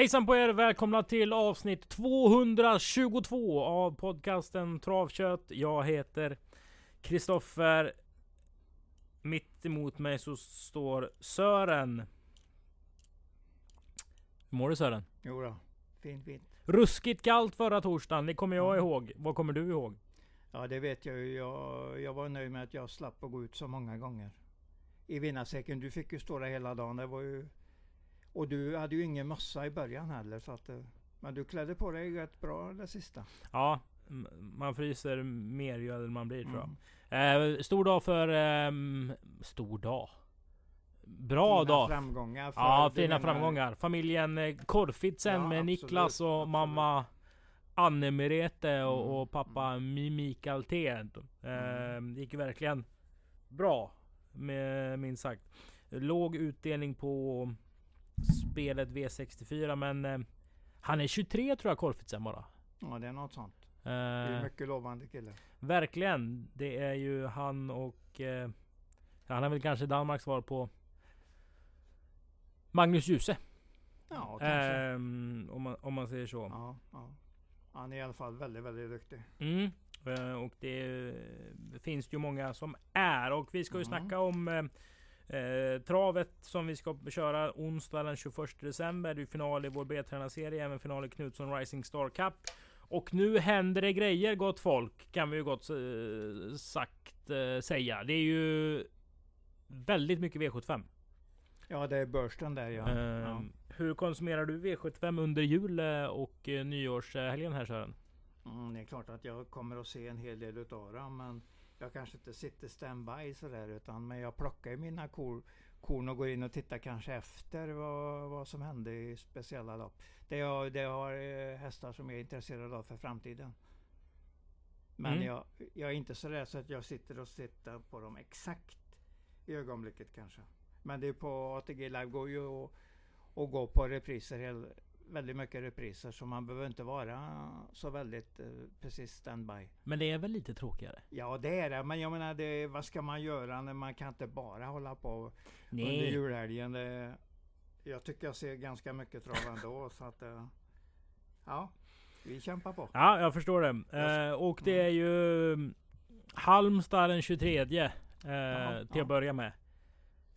Hejsan på er! Välkomna till avsnitt 222 av podcasten Travkött. Jag heter Kristoffer. Mitt emot mig så står Sören. Hur mår du Sören? Jo då, fint fint. Ruskigt kallt förra torsdagen, det kommer jag Ja. ihåg. Vad kommer du ihåg? Ja det vet jag ju. Jag, jag var nöjd med att jag slapp att gå ut så många gånger. I vinnarsäcken, du fick ju stå där hela dagen. Det var ju, och du hade ju ingen mössa i början heller. Så att, eh, men du klädde på dig rätt bra det sista. Ja, man fryser mer ju äldre man blir tror jag. Mm. Eh, stor dag för... ehm, stor dag? Bra Fina dag. framgångar. för- Ja, fina menar- framgångar. Familjen eh, Korfitsen Ja, med absolut, Niklas och absolut. mamma Anne Merete och, Mm, och pappa Mi- Mikael Ted. Eh, Mm. gick verkligen bra. Med, minst sagt. Låg utdelning på spelet V64 men eh, han är 23 tror jag Korfitsen bara. Ja, det är något sånt. Eh, Det är mycket lovande kille. Verkligen. Det är ju han och... Eh, han är väl kanske Danmarks svar på Magnus Djuse. Ja, kanske. Ehm, om, man, om man säger så. Ja, ja. Han är i alla fall väldigt, väldigt duktig. Mm. Eh, och det eh, finns det ju många som är. Och vi ska ju Mm. snacka om eh, travet som vi ska köra onsdag den 21 december. Det är final i vår B-tränarserie, även final i Knutsson Rising Star Cup. Och nu händer det grejer gott folk, kan vi ju gott eh, sagt eh, säga. Det är ju väldigt mycket V75. Ja, det är börsen där ja. Ehm, ja. Hur konsumerar du V75 under jul eh, och eh, nyårshelgen här Sören? Mm, det är klart att jag kommer att se en hel del utav dem, men jag kanske inte sitter standby sådär, utan men jag plockar ju mina kor, korn och går in och tittar kanske efter vad, vad som hände i speciella lopp. Det jag, det jag har eh, hästar som jag är intresserad av för framtiden. Men Mm. jag, jag är inte så där så att jag sitter och tittar på dem exakt i ögonblicket kanske. Men det är på ATG Live går ju och, och gå på repriser, hel, väldigt mycket repriser, så man behöver inte vara så väldigt eh, precis standby. Men det är väl lite tråkigare? Ja det är det, men jag menar det, vad ska man göra när man kan inte bara hålla på under Nej. julhelgen. Det, jag tycker jag ser ganska mycket trav ändå, så att eh, ja, vi kämpar på. Ja, jag förstår det. Eh, och det är ju mm, Halmstad den 23 eh, till ja. att börja med.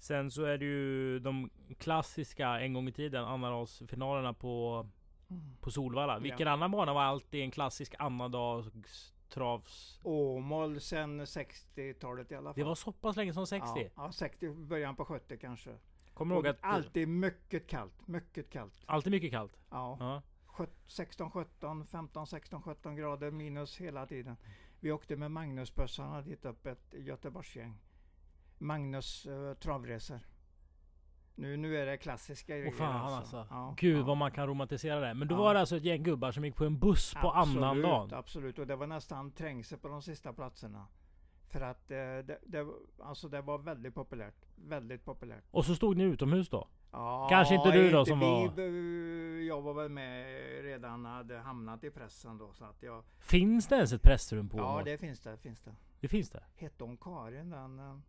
Sen så är det ju de klassiska en gång i tiden annandagsfinalerna på, Mm. på Solvalla. Ja. Vilken annan bana var alltid en klassisk annandags travs... Åmål sen 60-talet i alla fall. Det var så pass länge som 60. Ja, ja 60, början på 70 kanske. Kommer ihåg att... alltid mycket kallt, mycket kallt. Alltid mycket kallt. Ja. Ja. Sjut- 16, 17, 15, 16, 17 grader minus hela tiden. Vi åkte med Magnusbussarna dit upp ett Göteborgsgäng. Magnus uh, travresor. Nu, nu är det klassiska grejer. Åh fan alltså. Ja, Gud ja. vad man kan romantisera det. Men då Ja. var det alltså ett gäng gubbar som gick på en buss på absolut, annandagen. Absolut, och det var nästan trängsel på de sista platserna. För att eh, det, det, alltså det var väldigt populärt. Väldigt populärt. Och så stod ni utomhus då? Ja, Kanske inte du då som vi, var- be- Jag var väl med redan, hade hamnat i pressen då. Så att jag, Finns det ens ett pressrum på ja, det finns det. Finns det. det finns det? Hette hon Karin den?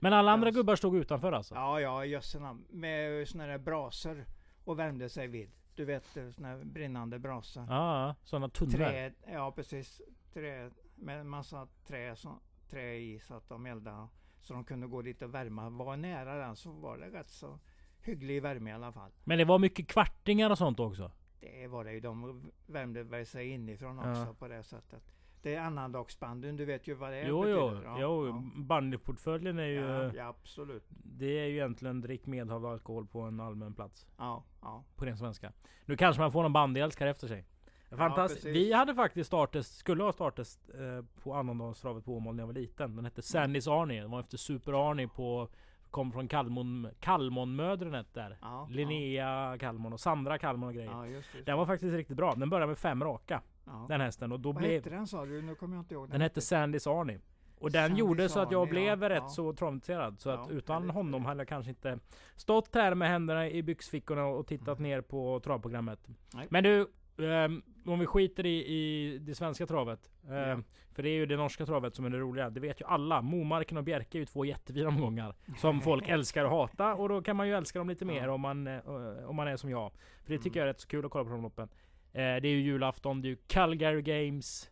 Men alla andra gubbar stod utanför alltså? Ja, ja, jösse namn. Med såna där brasor och värmde sig vid. Du vet, eh, såna brinnande brasor. Ja, sådana tunnor. Trä, ja precis. Trä, med massa trä, så, trä i så att de eldade. Så de kunde gå dit och värma. Var nära den så var det rätt så hygglig värme i alla fall. Men det var mycket kvartingar och sånt också? Det var det ju. De värmde sig inifrån också Ja. på det sättet. Det är annandagsbanden, du vet ju vad det Jo, jo, betyder. Ja, jo. ja. Bandyportföljen är ju... Ja, ja, absolut. Det är ju egentligen drick medhavd alkohol på en allmän plats. Ja, ja. På ren svenska. Nu kanske man får någon bandyälskare efter sig. Fantastiskt. precis. Vi hade faktiskt startat, skulle ha startat eh, på annandagstravet på Åmål när jag var liten. Den hette Sandys Arnie. Den var efter Super Arnie på... Kom från Kalmon, Kalmonmödrenet där. ja Linnea Kalmon och Sandra Kalmon och grejer. Ja, just det. Den var faktiskt riktigt bra. Den började med fem raka. Ja. Den hästen. Och då Vad blev... hette den sa du? Nu kommer jag inte ihåg. Den hette Sandys Arnie. Och den Sandys gjorde så att jag Arnie, blev ja, rätt ja. så traumatiserad. Så att utan honom hade jag kanske inte stått här med händerna i byxfickorna och tittat Mm. ner på travprogrammet. Nej. Men du, Um, om vi skiter i, i det svenska travet. Um, ja. För det är ju det norska travet som är det roliga. Det vet ju alla. Momarken och Bjerke är ju två jättefina omgångar. Som folk älskar och hatar. Och då kan man ju älska dem lite mer om, man, uh, om man är som jag. För det tycker mm. jag är rätt så kul att kolla på de loppen. Uh, det är ju julafton, det är ju Calgary Games.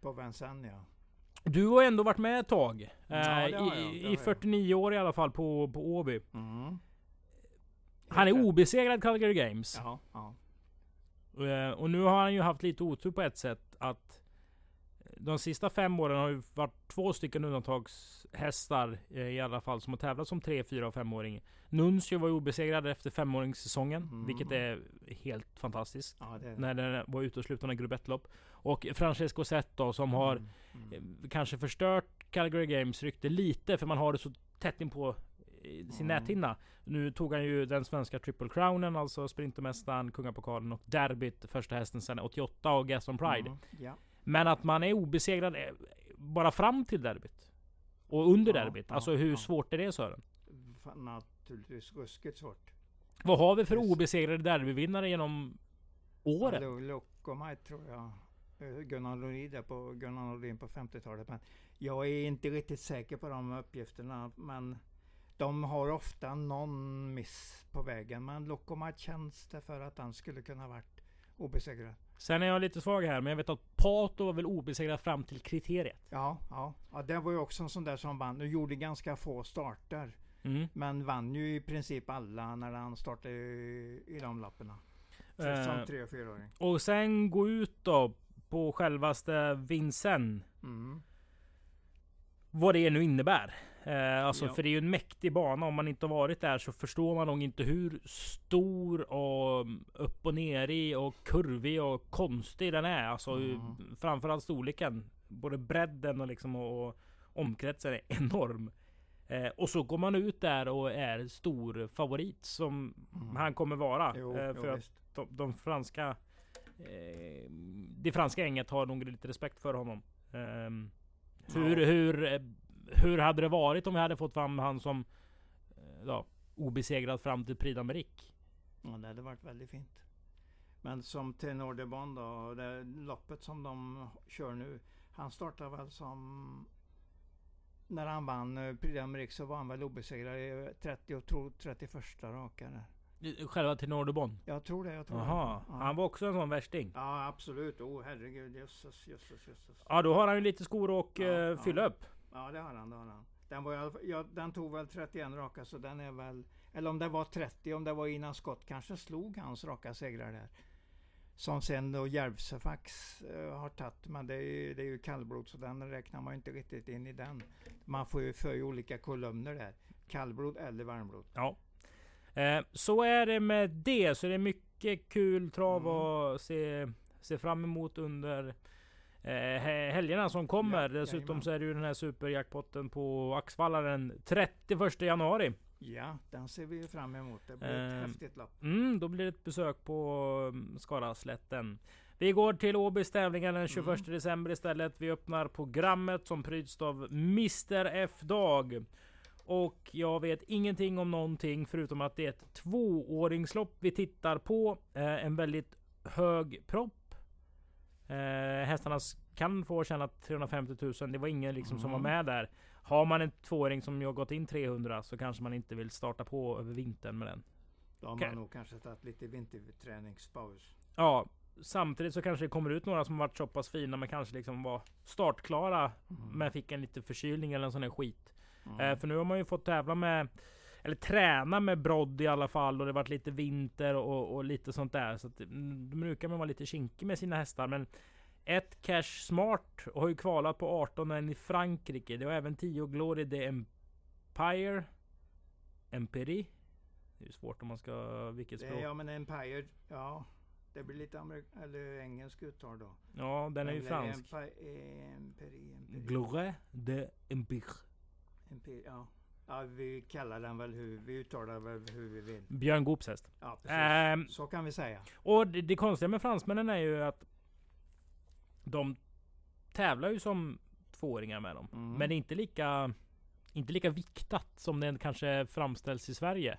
På Vincennes ja. Du har ändå varit med ett tag. Ja, uh, I, i 49 år i alla fall på, på Åby. Mm. Han är obesegrad Calgary Games. Ja, ja. Eh, och nu har han ju haft lite otur på ett sätt att de sista fem åren har ju varit två stycken undantagshästar eh, i alla fall som har tävlat som 3, 4 och 5-åring. Nuncio var ju obesegrad efter femåringssäsongen, mm. vilket är helt fantastiskt. Ja, det... När den var ute och slutade med grupp 1-lopp. Och Francesco Zet då, som har mm. Mm. Eh, kanske förstört Calgary Games rykte lite, för man har det så tätt in på sin mm. näthinna. Nu tog han ju den svenska Triple Crownen, alltså Sprintermästaren, Kungapokalen och derbyt, första hästen sedan 88 och Gaston Pride. Mm. Yeah. Men att man är obesegrad eh, bara fram till derbyt. Och under ja, derbyt. Alltså hur ja. svårt är det Sören? Naturligtvis ruskigt svårt. Vad har vi för obesegrade derbyvinnare genom åren? Ja, Lockomaj tror jag. Eh, Gunnar Lodin på, Gunnar Lodin på 50-talet. Men jag är inte riktigt säker på de uppgifterna. Men de har ofta någon miss på vägen. Men Lockomaj känns det för att han skulle kunna varit obesegrad. Sen är jag lite svag här, men jag vet att Pato var väl obesegrad fram till kriteriet? Ja, ja. ja det var ju också en sån där som vann. Och gjorde ganska få starter. Mm. Men vann ju i princip alla när han startade i, i de lapparna. Eh, som tre och fyraåring. Och sen gå ut då på självaste Vincennes. Mm. Vad det nu innebär. Eh, alltså, ja. För det är ju en mäktig bana. Om man inte har varit där så förstår man nog inte hur stor och upp och ner i och kurvig och konstig den är. Alltså mm. framförallt storleken. Både bredden och liksom och, och omkretsen är enorm. Eh, och så går man ut där och är stor favorit som mm. han kommer vara. Jo, eh, för jo, att de, de, franska eh, Det franska gänget har nog lite respekt för honom. Ehm, hur, ja. hur eh, hur hade det varit om vi hade fått fram han som eh, ja, obesegrad fram till Prix d'Amérique? Ja, det hade varit väldigt fint. Men som Tenor de Bon då, det loppet som de kör nu. Han startar väl som... När han vann eh, Prix d'Amérique så var han väl obesegrad i 30 och tror 31 raka där. Själva Tenor de Bon? Jag tror det. Jag tror Aha, det. Ja. Han var också en sån värsting? Ja absolut. Oh herregud. Jösses, jösses, jösses. Ja då har han ju lite skor att ja, uh, fylla ja. upp. Ja det har han, det har han. Den, var, ja, den tog väl 31 raka så den är väl... Eller om det var 30, om det var innan skott kanske slog hans raka segrar där. Som sen då Järvsefax uh, har tagit. Men det är, ju, det är ju kallblod så den räknar man inte riktigt in i den. Man får ju för olika kolumner där. Kallblod eller varmblod. Ja. Eh, så är det med det. Så det är mycket kul trav mm. att se, se fram emot under eh, helgerna som kommer. Ja, Dessutom så är det ju den här superjackpotten på Axvalla den 31 januari. Ja, den ser vi fram emot. Det blir ett eh, häftigt lopp. Mm, då blir det ett besök på mm, Skaraslätten. Vi går till Åbys tävlingar den 21 mm. december istället. Vi öppnar programmet som pryds av Mr F-dag. Och jag vet ingenting om någonting förutom att det är ett tvååringslopp vi tittar på. Eh, en väldigt hög propp. Eh, hästarna kan få tjäna 350 000. Det var ingen liksom mm. som var mm. med där. Har man en tvååring som har gått in 300 så kanske man inte vill starta på över vintern med den. Då har man K nog kanske tagit lite vinterträningspaus. Ja, samtidigt så kanske det kommer ut några som varit så pass fina men kanske liksom var startklara. Mm. Men fick en lite förkylning eller en sån här skit. Mm. Eh, för nu har man ju fått tävla med eller träna med brodd i alla fall och det varit lite vinter och, och lite sånt där. Så att, mm, då brukar man vara lite kinkig med sina hästar. Men ett Cash Smart har ju kvalat på 18 i Frankrike. Det var även 10 Glory de Empire. Empiri. Det är svårt om man ska... Vilket språk? Ja men Empire, ja. Det blir lite amerik eller engelsk uttal då. Ja, den är ju fransk. Empiri, empiri, empiri. Glory de Empire. Empire, ja. Ja, vi kallar den väl hur vi uttalar väl hur vi vill. Björn Goops häst. Ja. Ähm, så kan vi säga. Och det, det konstiga med fransmännen är ju att de tävlar ju som tvååringar med dem. Mm. Men det är inte lika, inte lika viktat som den kanske framställs i Sverige.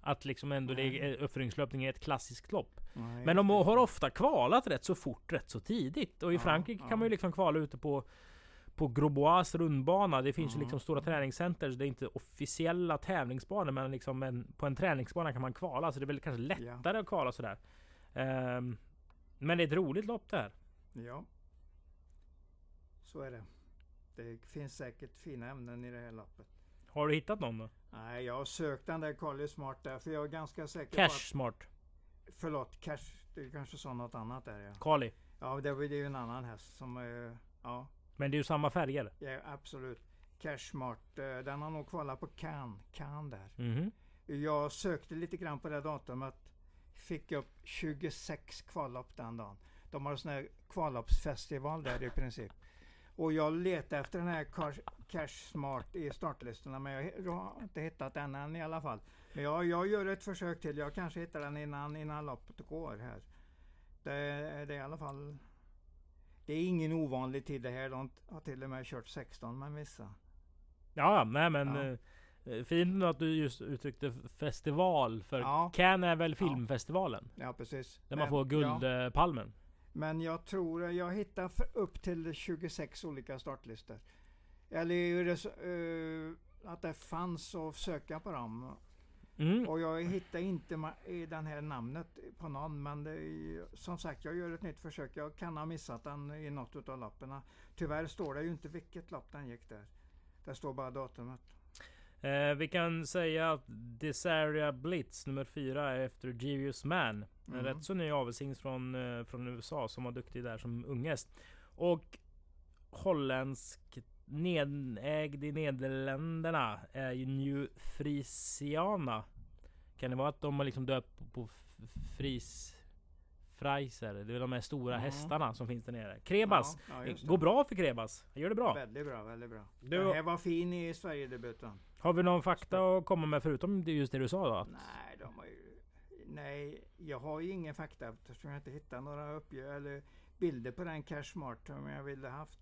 Att liksom ändå det är uppföringslöpning är ett klassiskt lopp. Nej, Men de det. har ofta kvalat rätt så fort, rätt så tidigt. Och i Ja, Frankrike ja. kan man ju liksom kvala ute på på Grosbois rundbana. Det finns ju Mm. liksom stora träningscenter. så Det är inte officiella tävlingsbanor. Men liksom en, på en träningsbana kan man kvala. Så det är väl kanske lättare att kvala sådär. Ehm, men det är ett roligt lopp det här. Ja. Så är det. Det finns säkert fina ämnen i det här loppet. Har du hittat någon då? Nej, jag har sökt den där Carly Smart där, för jag är ganska säker Cash på Smart. att... Förlåt, Cash. Du kanske sa något annat där ja. Kali. Ja, det var är ju en annan häst som... Ja, Men det är ju samma färger. ja absolut. Cash Smart, eh, den har nog kvalat på Cannes, Cannes där. Mhm. Jag sökte lite grann på det datumet. Fick upp 26 kvallopp den dagen. De har en sån här kvalloppsfestival där i princip. Och jag letade efter den här Cash, Smart i startlistorna men jag, jag har inte hittat den än i alla fall. Men jag, jag gör ett försök till. Jag kanske hittar den innan, innan loppet går här. Det, det är i alla fall... Det är ingen ovanlig tid det här. De har till och med kört 16 med vissa. Ja, nej men. Ja. eh, Fint att du just uttryckte festival. För Ja. Cannes är väl filmfestivalen? Ja precis. Där man Men- får ja. Guldpalmen. Men jag tror jag hittar upp till 26 olika startlistor. Eller det eh, att det fanns att söka på dem. Mm. Och jag hittar inte den här namnet på någon. Men är, som sagt, jag gör ett nytt försök. Jag kan ha missat den i något av loppen. Tyvärr står det ju inte vilket lopp den gick där. Det står bara datumet. Eh, vi kan säga att Desaria Blitz nummer fyra är efter Genius Man. En Mm. rätt så ny avelsings från, eh, från USA som var duktig där som ungest. Och holländsk nedägd i Nederländerna är ju New Frisiana. Kan det vara att de har liksom döpt på F- Fris... Freiser? Det är de här stora Mm. hästarna som finns där nere. Krebas! Ja, ja. Går bra för Krebas. Han gör det bra. Väldigt bra, väldigt bra. Du- Den här var fin i Sverigedebuten. Har vi någon fakta att komma med förutom just det du sa då? Att Nej, de har ju... Nej, jag har ju ingen fakta eftersom jag inte hittar några uppgö- eller bilder på den Cash Smart som jag ville haft.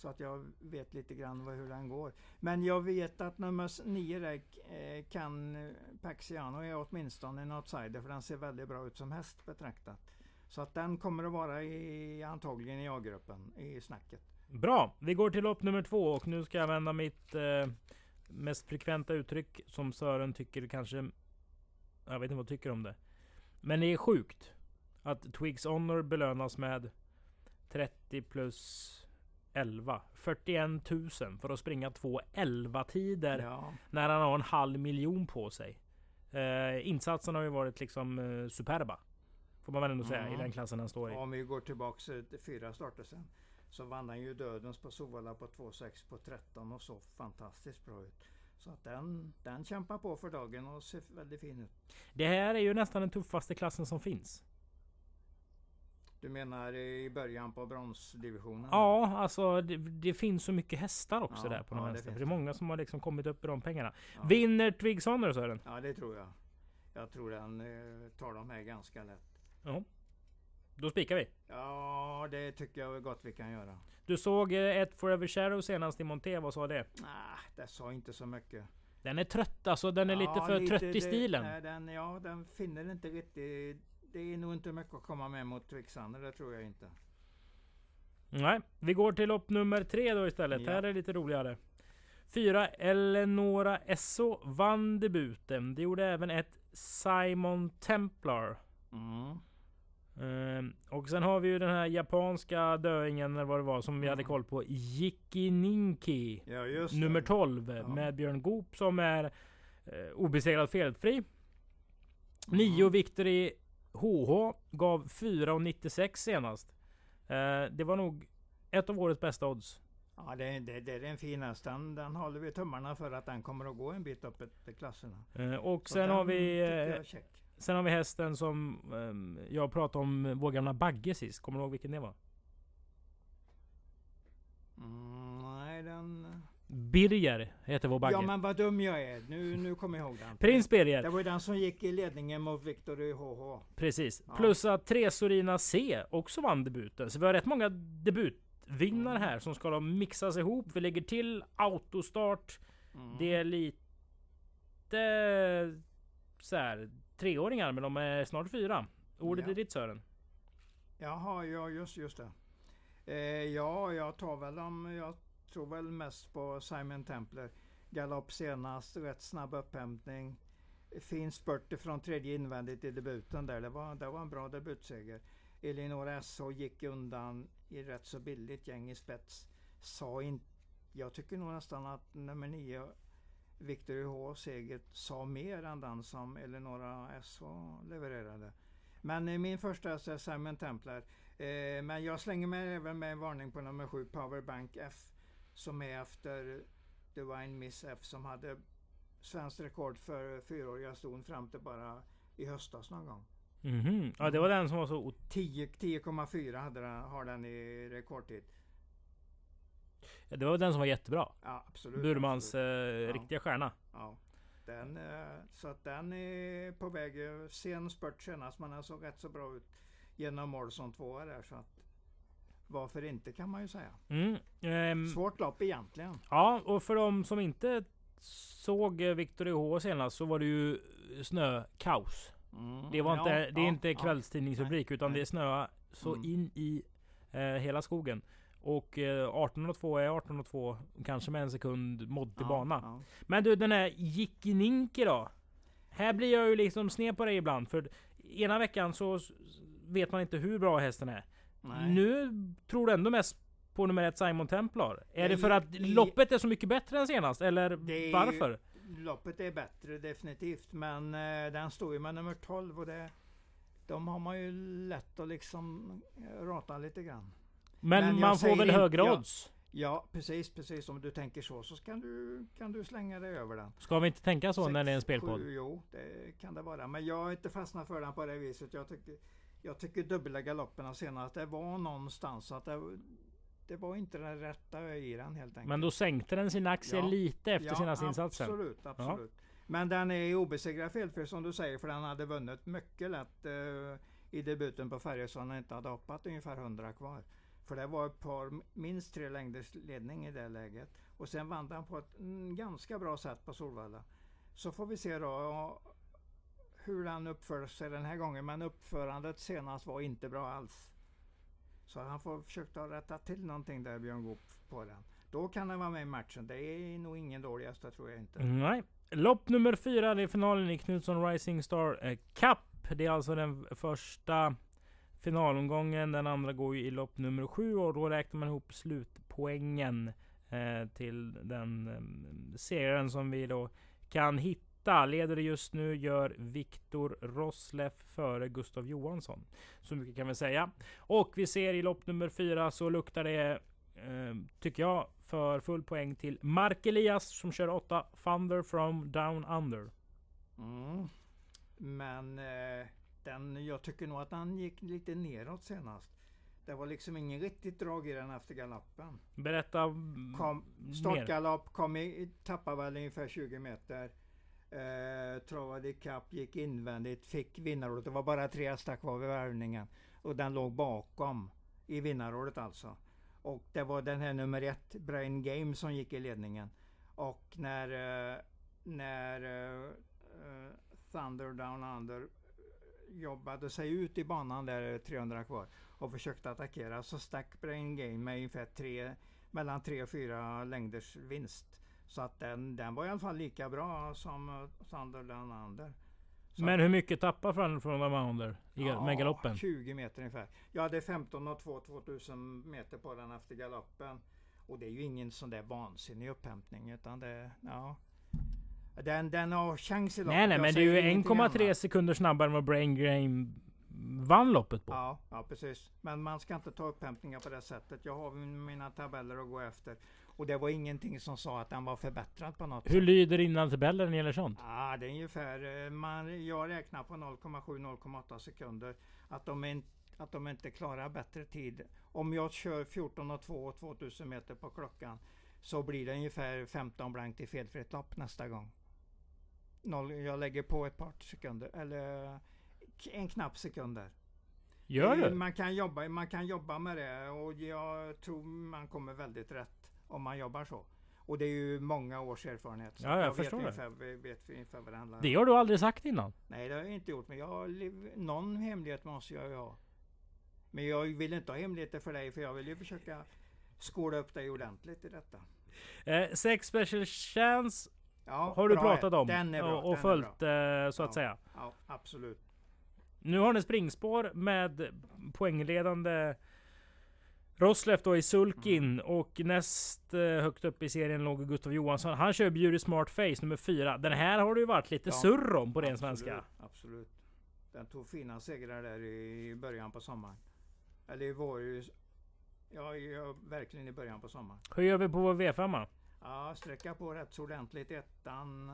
Så att jag vet lite grann vad, hur den går. Men jag vet att nummer s- nio där eh, kan eh, Paxiano är åtminstone en outsider för den ser väldigt bra ut som häst betraktat. Så att den kommer att vara i, antagligen i A-gruppen i snacket. Bra! Vi går till lopp nummer två och nu ska jag använda mitt eh, mest frekventa uttryck som Sören tycker kanske... Jag vet inte vad jag tycker om det. Men det är sjukt att Twigs Honor belönas med 30 plus 11. 41 000 för att springa två 11 tider Ja, när han har en halv miljon på sig. Eh, insatsen har ju varit liksom eh, superba. Får man väl ändå säga Mm. i den klassen han står i. Om vi går tillbaks eh, till fyra starter sen. Så vann han ju Dödens på Solvalla på 2,6 på 13 och så fantastiskt bra ut. Så att den, den kämpar på för dagen och ser väldigt fin ut. Det här är ju nästan den tuffaste klassen som finns. Du menar i början på bronsdivisionen? Ja, alltså det, det finns så mycket hästar också Ja, där på de ja, det hästarna. För det är det. många som har liksom kommit upp i de pengarna. Ja. Vinner Twigs Honor Sören? Ja, det tror jag. Jag tror den eh, tar de här ganska lätt. Ja. Då spikar vi. Ja, det tycker jag gott vi kan göra. Du såg eh, ett Forever Shadow senast i Monté. Vad sa det? Nej, det sa inte så mycket. Den är trött alltså. Den är lite Ja, för trött i det- stilen. nej, den, ja, den finner inte riktigt... Det är nog inte mycket att komma med mot Twixander, det tror jag inte. Nej, vi går till lopp nummer tre då istället. Ja. Här är det lite roligare. Fyra Eleonora Esso vann debuten. Det gjorde även ett Simon Templar. Mm. Ehm, och sen har vi ju den här japanska döingen eller vad det var som vi hade Mm. koll på. Jikininki. Ja, just Nummer det. 12 Ja. med Björn Goop som är eh, obesegrad felfri. Mm. 9 Victory HH gav 4,96 senast. Eh, det var nog ett av årets bästa odds. Ja, det, det, det är en fin häst. Den, den håller vi tummarna för att den kommer att gå en bit upp i klasserna. Eh, och Så sen den har vi eh. Sen har vi hästen som ehm, jag pratade om vår gamla Bagge sist. Kommer du ihåg vilken det var? Mm, nej, den... Birger heter vår Bagge. Ja, men vad dum jag är. Nu, nu kommer jag ihåg den. Prins Birger. Det var ju den som gick i ledningen mot Victory HH. Precis. Ja. Plus att Tresorina C också vann debuten. Så vi har rätt många debutvinnare Mm. här som ska mixas ihop. Vi lägger till autostart. Mm. Det är lite så här, treåringar, men de är snart fyra. Ordet Ja. är ditt Sören. Jaha, ja just, just det. Eh, ja, jag tar väl dem. Jag tror väl mest på Simon Templer. Galopp senast, rätt snabb upphämtning. Fin spurt från tredje invändigt i debuten där. Det var, det var en bra debutseger. Elinor SH gick undan i rätt så billigt gäng i spets. Sa in, jag tycker nog nästan att nummer nio Victor H seger sa mer än den som Eleonora SH levererade. Men eh, min första är Simon Templar. Eh, men jag slänger mig även med en varning på nummer 7 Powerbank F. Som är efter Divine Miss F som hade svenskt rekord för fyraåriga ston fram till bara i höstas någon gång. Mhm. Ja, det var den som var så... ot- 10 10,4 hade den, har den i rekordtid. Ja, det var den som var jättebra. Ja, absolut. Burmans absolut. eh, Ja. riktiga stjärna. Ja. Den, eh, så att den är på väg. eh, Sen spurt senast men den såg rätt så bra ut genom mål som tvåa där. Så att, varför inte kan man ju säga. Mm. Ehm, Svårt lopp egentligen. ja, och för de som inte såg eh, Victor H senast så var det ju snökaos. Mm, Det var ja, inte, det är ja, inte ja. kvällstidningsrubrik utan nej. det snöade så Mm. in i eh, hela skogen. Och eh, 18.02 är 18.02 kanske med en sekund modd till Ja, bana. ja. Men du den här Jickininki då? Här blir jag ju liksom sned på dig ibland. För ena veckan så vet man inte hur bra hästen är. Nej. Nu tror du ändå mest på nummer ett Simon Templar. Är det I- för att loppet är så mycket bättre än senast? Eller Det varför? Loppet är bättre definitivt. Men eh, den står ju med nummer 12 och det, de har man ju lätt att liksom eh, rata lite grann. Men, men man får väl inte- högre ja. odds? Ja, precis, precis. Om du tänker så så kan du, kan du slänga dig över den. Ska vi inte tänka så när Sex, det är en spelpodd? sju, jo, det kan det vara. Men jag har inte fastnat för den på det viset. Jag tycker, jag tycker dubbla galopperna senast, det var någonstans att det, det var inte den rätta i den helt enkelt. Men då sänkte den sina aktier Ja. lite efter ja, senaste insatsen. Absolut, absolut. Men den är obesegrad felfri som du säger, för den hade vunnit mycket lätt eh, i debuten på Färjestad när inte hade hoppat ungefär 100 kvar. För det var ett par, minst tre längders ledning i det läget. Och sen vann den på ett mm, ganska bra sätt på Solvalla. Så får vi se då hur han uppförde sig den här gången. Men uppförandet senast var inte bra alls. Så han får försöka rätta till någonting där Björn Goop på den. Då kan den vara med i matchen. Det är nog ingen dålig häst, det tror jag inte. Nej. Lopp nummer fyra, det är finalen i Knutsson Rising Star eh, Cup. Det är alltså den första finalomgången. Den andra går ju i lopp nummer sju och då räknar man ihop slutpoängen eh, till den eh, segraren som vi då kan hitta. Leder det just nu gör Viktor Rosleff före Gustav Johansson. Så mycket kan vi säga. Och vi ser i lopp nummer fyra så luktar det, eh, tycker jag, för full poäng till Mark Elias som kör 8 Thunder from Down Under. Mm. Men eh, den, jag tycker nog att han gick lite neråt senast. Det var liksom ingen riktigt drag i den efter galoppen. Berätta Kom, startgalopp, kom i, tappade väl ungefär 20 meter. Eh, travade ikapp, gick invändigt, fick vinnarrådet. Det var bara tre hästar kvar vid värvningen. Och den låg bakom i vinnarrådet alltså. Och det var den här nummer ett, Brain Game, som gick i ledningen. Och när, eh, när eh, eh Thunder Down Under jobbade sig ut i banan där eh, 300 kvar och försökte attackera så stack Brain Game med ungefär tre, mellan 3 och 4 längders vinst. Så att den, den var i alla fall lika bra som eh, Down Under. Så Men hur mycket tappar från, från Under i, Ja, med galoppen? 20 meter ungefär. Jag hade 15 och 2 2000 meter på den efter galoppen. Och det är ju ingen sån där vansinnig upphämtning utan det, ja. Den, den har chans i loppet. Nej, nej, men det är ju säger ingenting 1,3 annat. sekunder snabbare än vad Brain Game vann loppet på. Ja, ja, precis. Men man ska inte ta upphämtningar på det sättet. Jag har min- mina tabeller att gå efter. Och det var ingenting som sa att den var förbättrad på något Hur sätt. lyder innan tabeller när det gäller sånt? Ja, det är ungefär, eh, man, jag räknar på 0,7-0,8 sekunder. Att de, in, att de inte klarar bättre tid. Om jag kör 14 och 2 och 2000 meter på klockan så blir det ungefär 15 blankt i felfritt lopp nästa gång. Noll, jag lägger på ett par sekunder, eller en knapp sekund där. Gör Eh, du? Man kan, jobba, man kan jobba med det och jag tror man kommer väldigt rätt om man jobbar så. Och det är ju många års erfarenhet. Så Ja, jag vet förstår det. ungefär, vet ungefär vad det handlar om. Det har du aldrig sagt innan. Nej, det har jag inte gjort. Men jag någon hemlighet måste jag ju ha. Men jag vill inte ha hemligheter för dig, för jag vill ju försöka skola upp dig ordentligt i detta. Eh, sex special chance Ja, har du pratat om Den är bra. och, och den är följt bra. eh, så att Ja. säga. Ja, absolut. Nu har ni springspår med poängledande Rosleff då i sulkin Mm. och näst eh, högt upp i serien låg Gustav Johansson. Han kör Beauty Smart Face nummer fyra. Den här har det ju varit lite Ja, surr om på ren svenska. Absolut. Den tog fina segrar där i början på sommaren. Eller i vår... Ja, ja, verkligen i början på sommaren. Hur gör vi på vår V5? Ja, sträcka på rätt så ordentligt. Ettan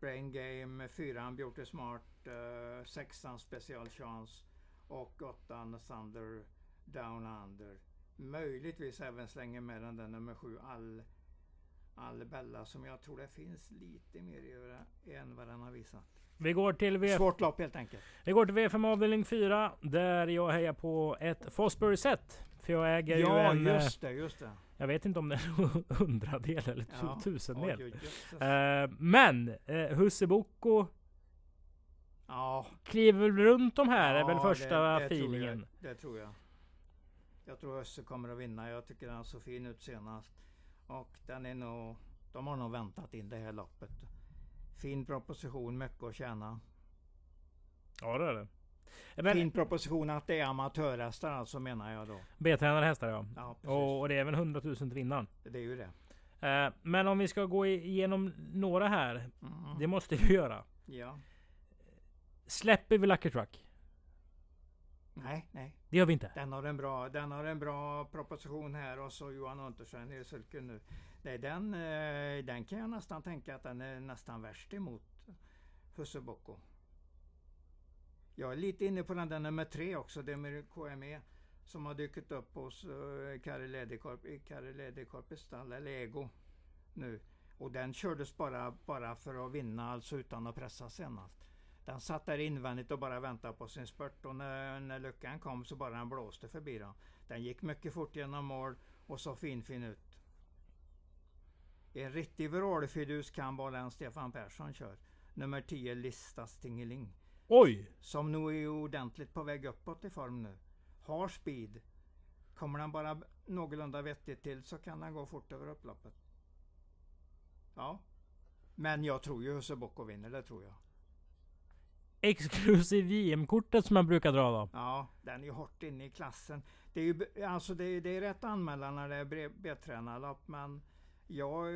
Brain Game, fyran Beauty Smart, eh, sexan Special Chance och åttan Thunder Down Under. Möjligtvis även slänger med den där nummer sju All, All Bella som jag tror det finns lite mer i än vad den har visat. Vi går till V... Svårt lopp helt enkelt. Vi går till V5 avdelning 4 där jag hejar på ett Fosbury set. För jag äger ju Ja, en... eh, just det, just det. Jag vet inte om det är hundradel eller Ja. tusendel. Oj, oj. Eh, men eh, Husse Boko ja, kliver runt de här är väl Ja, första det- det tror feelingen. jag, det tror jag. Jag tror Össe kommer att vinna. Jag tycker den såg fin ut senast. Och den är nog... De har nog väntat in det här loppet. Fin proposition, mycket att tjäna. Ja det är det. Men Fin proposition att det är amatörhästar alltså menar jag då. B-tränade hästar ja. Ja. Och, och det är väl 100 000 till vinnaren. Det är ju det. Eh, men om vi ska gå igenom några här. Mm. Det måste vi göra. Ja. Släpper vi Lucky Truck? Nej, nej. Det gör vi inte. Den har en bra, den har en bra proposition här och så Johan Untersen i sulken nu. Nej, den, eh, den kan jag nästan tänka att den är nästan värst emot Husse Bocco. Jag är lite inne på den där nummer tre också, det med KME. Som har dykt upp hos uh, Kari Ledikorp i stall, eller Ego. Nu. Och den kördes bara, bara för att vinna, alltså utan att pressa senast. Den satt där invändigt och bara väntade på sin spurt och när, när luckan kom så bara den blåste förbi dem. Den gick mycket fort genom mål och så fin fin ut. En riktig viralfidus kan vara den Stefan Persson kör. Nummer 10 Lista Stingeling. Oj! Som nog är ordentligt på väg uppåt i form nu. Har speed. Kommer den bara någorlunda vettigt till så kan den gå fort över upploppet. Ja. Men jag tror ju Husse Bocco vinner, det tror jag. Exklusiv JM-kortet som man brukar dra då. Ja, den är ju hårt inne i klassen. Det är ju alltså det, är- det är rätt anmälan när det är B-tränarlopp men jag,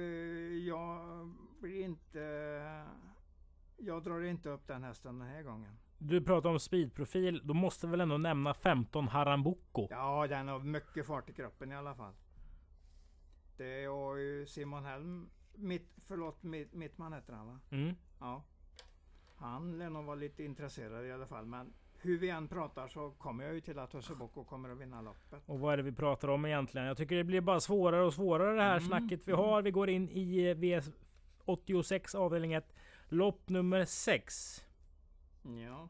jag blir inte... Jag drar inte upp den hästen den här gången. Du pratar om speedprofil. Då måste väl ändå nämna 15 Harambuco. Ja, den har mycket fart i kroppen i alla fall. Det är ju Simon Helm, mitt, förlåt, mitt, Mittman heter han va? Mm. Ja. Han lär nog vara lite intresserad i alla fall men hur vi än pratar så kommer jag ju till att Husse Bocco kommer att vinna loppet. Och vad är det vi pratar om egentligen? Jag tycker det blir bara svårare och svårare det här Mm, snacket vi har. Vi går in i eh, V86 avdelning 1. Lopp nummer 6. Ja.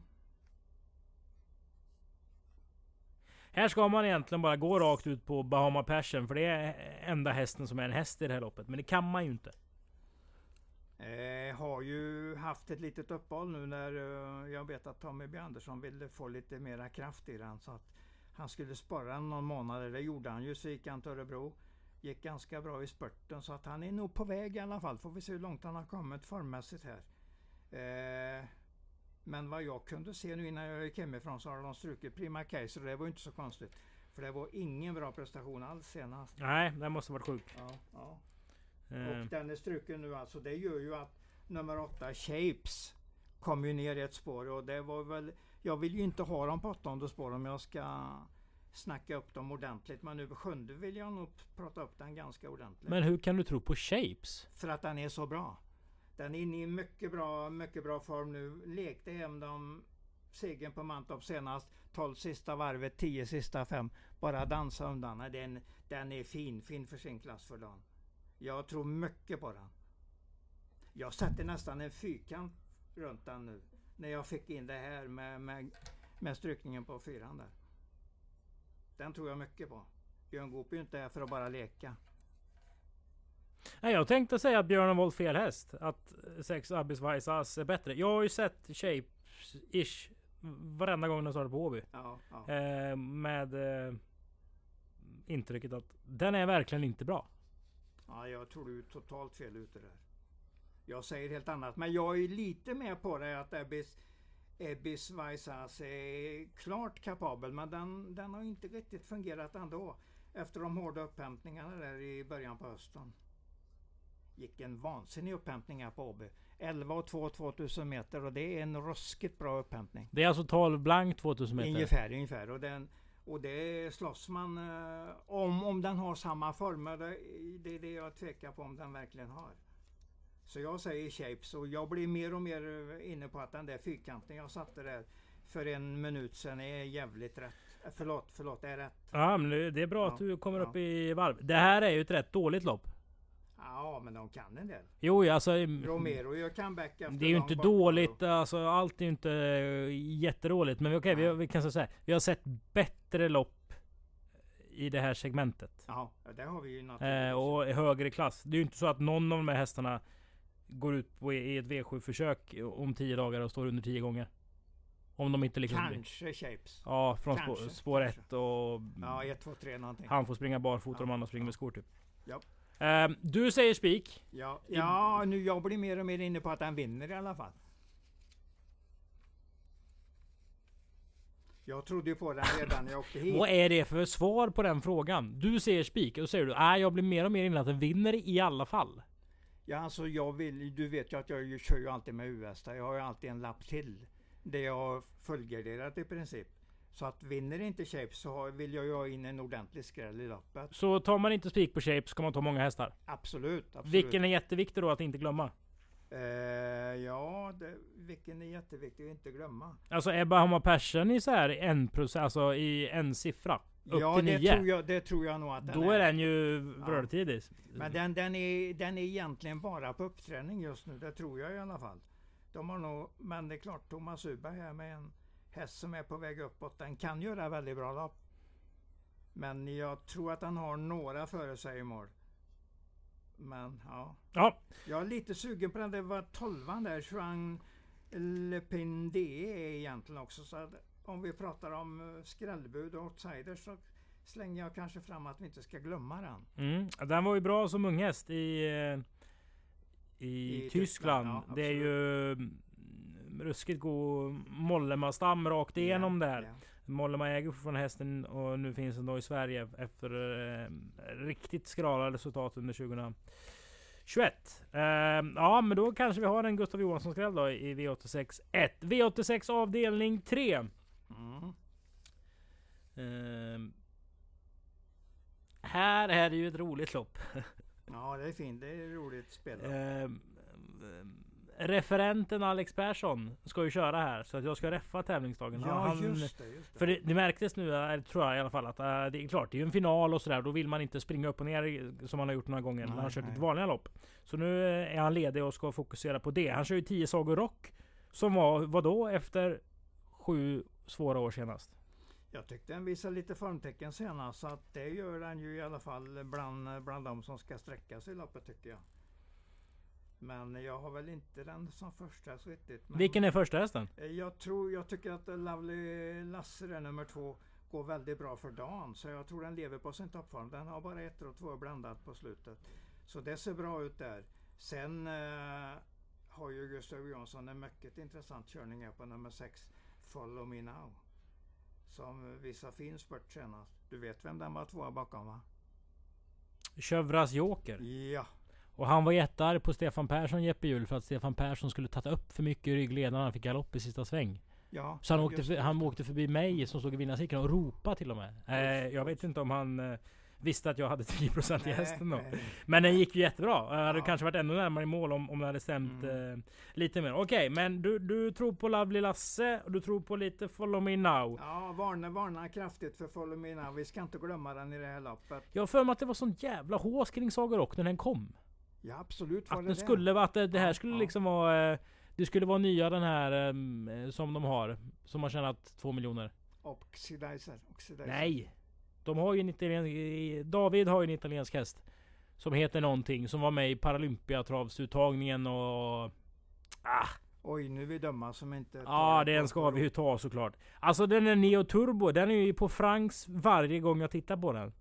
Här ska man egentligen bara gå rakt ut på Bahama Passion. För det är enda hästen som är en häst i det här loppet. Men det kan man ju inte. Eh, har ju haft ett litet uppehåll nu när eh, jag vet att Tommy B Andersson ville få lite mera kraft i den. Så att han skulle spara någon månad. Det gjorde han ju. Så gick han till Örebro. Gick ganska bra i spurten. Så att han är nog på väg i alla fall. Får vi se hur långt han har kommit formmässigt här. Eh, men vad jag kunde se nu innan jag gick hemifrån så har de strukit Prima Kaiser. och Det var inte så konstigt. För det var ingen bra prestation alls senast. Nej, det måste varit sjukt. Ja, ja. Eh, Och den är struken nu alltså. Det gör ju att nummer åtta Shapes kom ju ner ett spår och det var väl... Jag vill ju inte ha dem på åttonde spår om jag ska snacka upp dem ordentligt. Men nu på sjunde vill jag nog prata upp den ganska ordentligt. Men hur kan du tro på Shapes? För att den är så bra. Den är inne i mycket bra, mycket bra form nu. Lekte hem dem segern på Mantorp senast. 12 sista varvet, 10 sista fem. Bara dansa undan. Den, den är fin, fin för sin klass för dagen. Jag tror mycket på den. Jag sätter nästan en fyrkant runt den nu. När jag fick in det här med, med, med strykningen på fyran där. Den tror jag mycket på. Björn Goop är ju inte här för att bara leka. Nej, jag tänkte säga att Björn har valt fel häst. Att 6 Abyss Vaisas är bättre. Jag har ju sett Shapes-ish varenda gång den startar på Åby. Ja, ja. Eh, med eh, intrycket att den är verkligen inte bra. Ja, jag tror du är totalt fel ute där. Jag säger helt annat, men jag är lite med på det att Ebbis, Ebbis Vaisas är klart kapabel, men den, den har inte riktigt fungerat ändå. Efter de hårda upphämtningarna där i början på hösten. Gick en vansinnig upphämtning här på Åby. 11 och 2 2000 meter och det är en ruskigt bra upphämtning. Det är alltså 12 blank 2000 meter. Ungefär, ungefär. Och, den, och det slåss man eh, om, om den har samma former. Det, är det jag tvekar på om den verkligen har. Så jag säger shapes och jag blir mer och mer eh, inne på att den där fyrkanten jag satte där för en minut sedan är jävligt rätt. Eh, Förlåt, förlåt, är rätt. Ja, men det det är bra Ja, att du kommer ja. upp i varv. Det här är ju ett rätt dåligt lopp. Ja, men de kan en del. Jo, alltså... Romero gör comeback efter Det är ju inte dåligt, alltså allt är ju inte eh, jättedåligt. Men okej, vi, Nej. vi kan säga. Vi har sett bättre lopp i det här segmentet. Ja, det har vi ju naturligtvis. Eh, och i högre klass. Det är ju inte så att någon av de här hästarna går ut på i ett V7-försök om 10 dagar och står under 10 gånger. Om de inte liksom... Kanske shapes. Ja, från Kanske, spår kanske. 1 och... Ja, 1, 2, 3 någonting. Han får springa barfota och de Ja, andra springer med skor typ. Ja. Eh, du säger spik. Ja, ja nu jag blir mer och mer inne på att han vinner i alla fall. Jag trodde ju på den redan när jag åkte hit. Vad är det för svar på den frågan? Du säger spik och säger du nej jag blir mer och mer inne att den vinner i alla fall. Ja, alltså jag vill, du vet ju att jag kör ju alltid med US. Jag har ju alltid en lapp till. Det jag har fullgarderat i princip. Så att vinner inte Shapes så vill jag ju ha in en ordentlig skräll i loppet. Så tar man inte spik på shape så kan man ta många hästar. Absolut. absolut. Vilken är jätteviktig då att inte glömma? Eh, ja, det, vilken är jätteviktig att inte glömma. Alltså Ebba Hammar Persson i så här en procent, alltså i en siffra. Upp ja, till det nio. tror, jag, det tror jag nog att den Då är. är den ju rörtidig. Men den, den, är, den är egentligen bara på uppträning just nu, det tror jag i alla fall. De har nog, men det är klart, Thomas Uberg här med en häst som är på väg uppåt, den kan göra väldigt bra lopp. Men jag tror att han har några före sig i mål. Men ja, Ja, jag är lite sugen på den. Det var tolvan där, Juan Lepindé egentligen också. Så att om vi pratar om eh, skrällbud och outsiders så slänger jag kanske fram att vi inte ska glömma den. mm. den var ju bra som unghäst i, eh, i, I Tyskland. Tyskland, ja, det är ju ruskigt god Mollema-stam rakt igenom där. Ja. Mollema äger från hästen och nu finns den då i Sverige efter eh, riktigt skrala resultat under 2021. Eh, ja, men då kanske vi har en Gustav Johansson-skräll då i V86 1. V86 avdelning 3. Mm. Eh, här är det ju ett roligt lopp. Ja, det är fint. Det är roligt spel. Eh, referenten Alex Persson ska ju köra här så att jag ska reffa tävlingsdagen. ja, Han- just det. Just det. För det, det märktes nu, eh, tror jag i alla fall, att eh, det är klart, det är ju en final och sådär. Då vill man inte springa upp och ner i- som man har gjort några gånger när man har Nej, kört nej. ett vanliga lopp. Så nu eh, är han ledig och ska fokusera på det. Han kör ju 10 Sagor Rock. Som var, vad då efter sju svåra år senast. Jag tyckte den visade lite formtecken senast. Så att det gör den ju i alla fall bland, bland de som ska sträcka sig i loppet tycker jag. Men jag har väl inte den som första häst riktigt. Men Vilken är första hästen? eh, Jag tror, jag tycker att Lovely Lasse, där, nummer två, går väldigt bra för dagen. Så jag tror den lever på sin toppform. Den har bara ett och två blandat på slutet. Så det ser bra ut där. Sen eh, har ju Gustav Johansson en mycket intressant körning här på nummer 6, Follow Me Now. Som visar fin spurt senast. Du vet vem den var tvåa bakom va? Chövras Joker. Ja, Och han var jättearg på Stefan Persson Jeppe Hjul för att Stefan Persson skulle tagit upp för mycket i ryggledaren när han fick galopp i sista sväng. ja. Så han åkte, för, det. han åkte förbi mig som stod i vinnarcirkeln och ropade till och med. Eh, jag vet inte om han eh, visste att jag hade 10% i hästen då. nej. Men den gick ju jättebra. Jag hade Ja. kanske varit ännu närmare i mål om, om det hade stämt Mm. eh, lite mer. Okej, men du, du tror på Lovely Lasse och du tror på lite Follow Me Now. Ja, varna, varna kraftigt för Follow Me Now. Vi ska inte glömma den i det här loppet. Jag har för mig att det var sån jävla hås kring Saga Rock när den kom. Ja, absolut var Att det det. skulle vara, att det, det här skulle ja. liksom vara... Eh, det skulle vara nya den här eh, som de har. Som har tjänat två miljoner. Oxidizer. Oxidizer. Nej! De har ju en italiensk... David har ju en italiensk häst. Som heter någonting. Som var med i Paralympiatravsuttagningen och... Ah, Oj, nu är vi dumma som inte... ja, det den ska vi ju ta såklart. Alltså den är Neo Turbo. Den är ju på Franks varje gång jag tittar på den.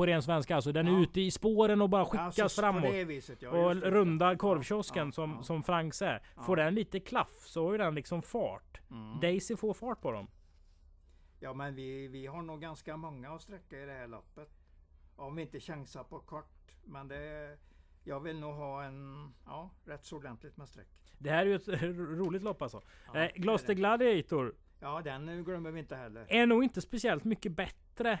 På ren svenska alltså. Den är Ja. ute i spåren och bara skickas Alltså, framåt. Viset, ja, och rundar korvkiosken Ja, som, som Franks är. Får den lite klaff så har ju den liksom fart. Mm. Daisy får fart på dem. Ja, men vi, vi har nog ganska många att sträcka i det här loppet. Om vi inte chansar på kort. Men det... Jag vill nog ha en... Ja, rätt så ordentligt med streck. Det här är ju ett roligt lopp alltså. Ja, eh, det. Gladiator Ja, den glömmer vi inte heller. är nog inte speciellt mycket bättre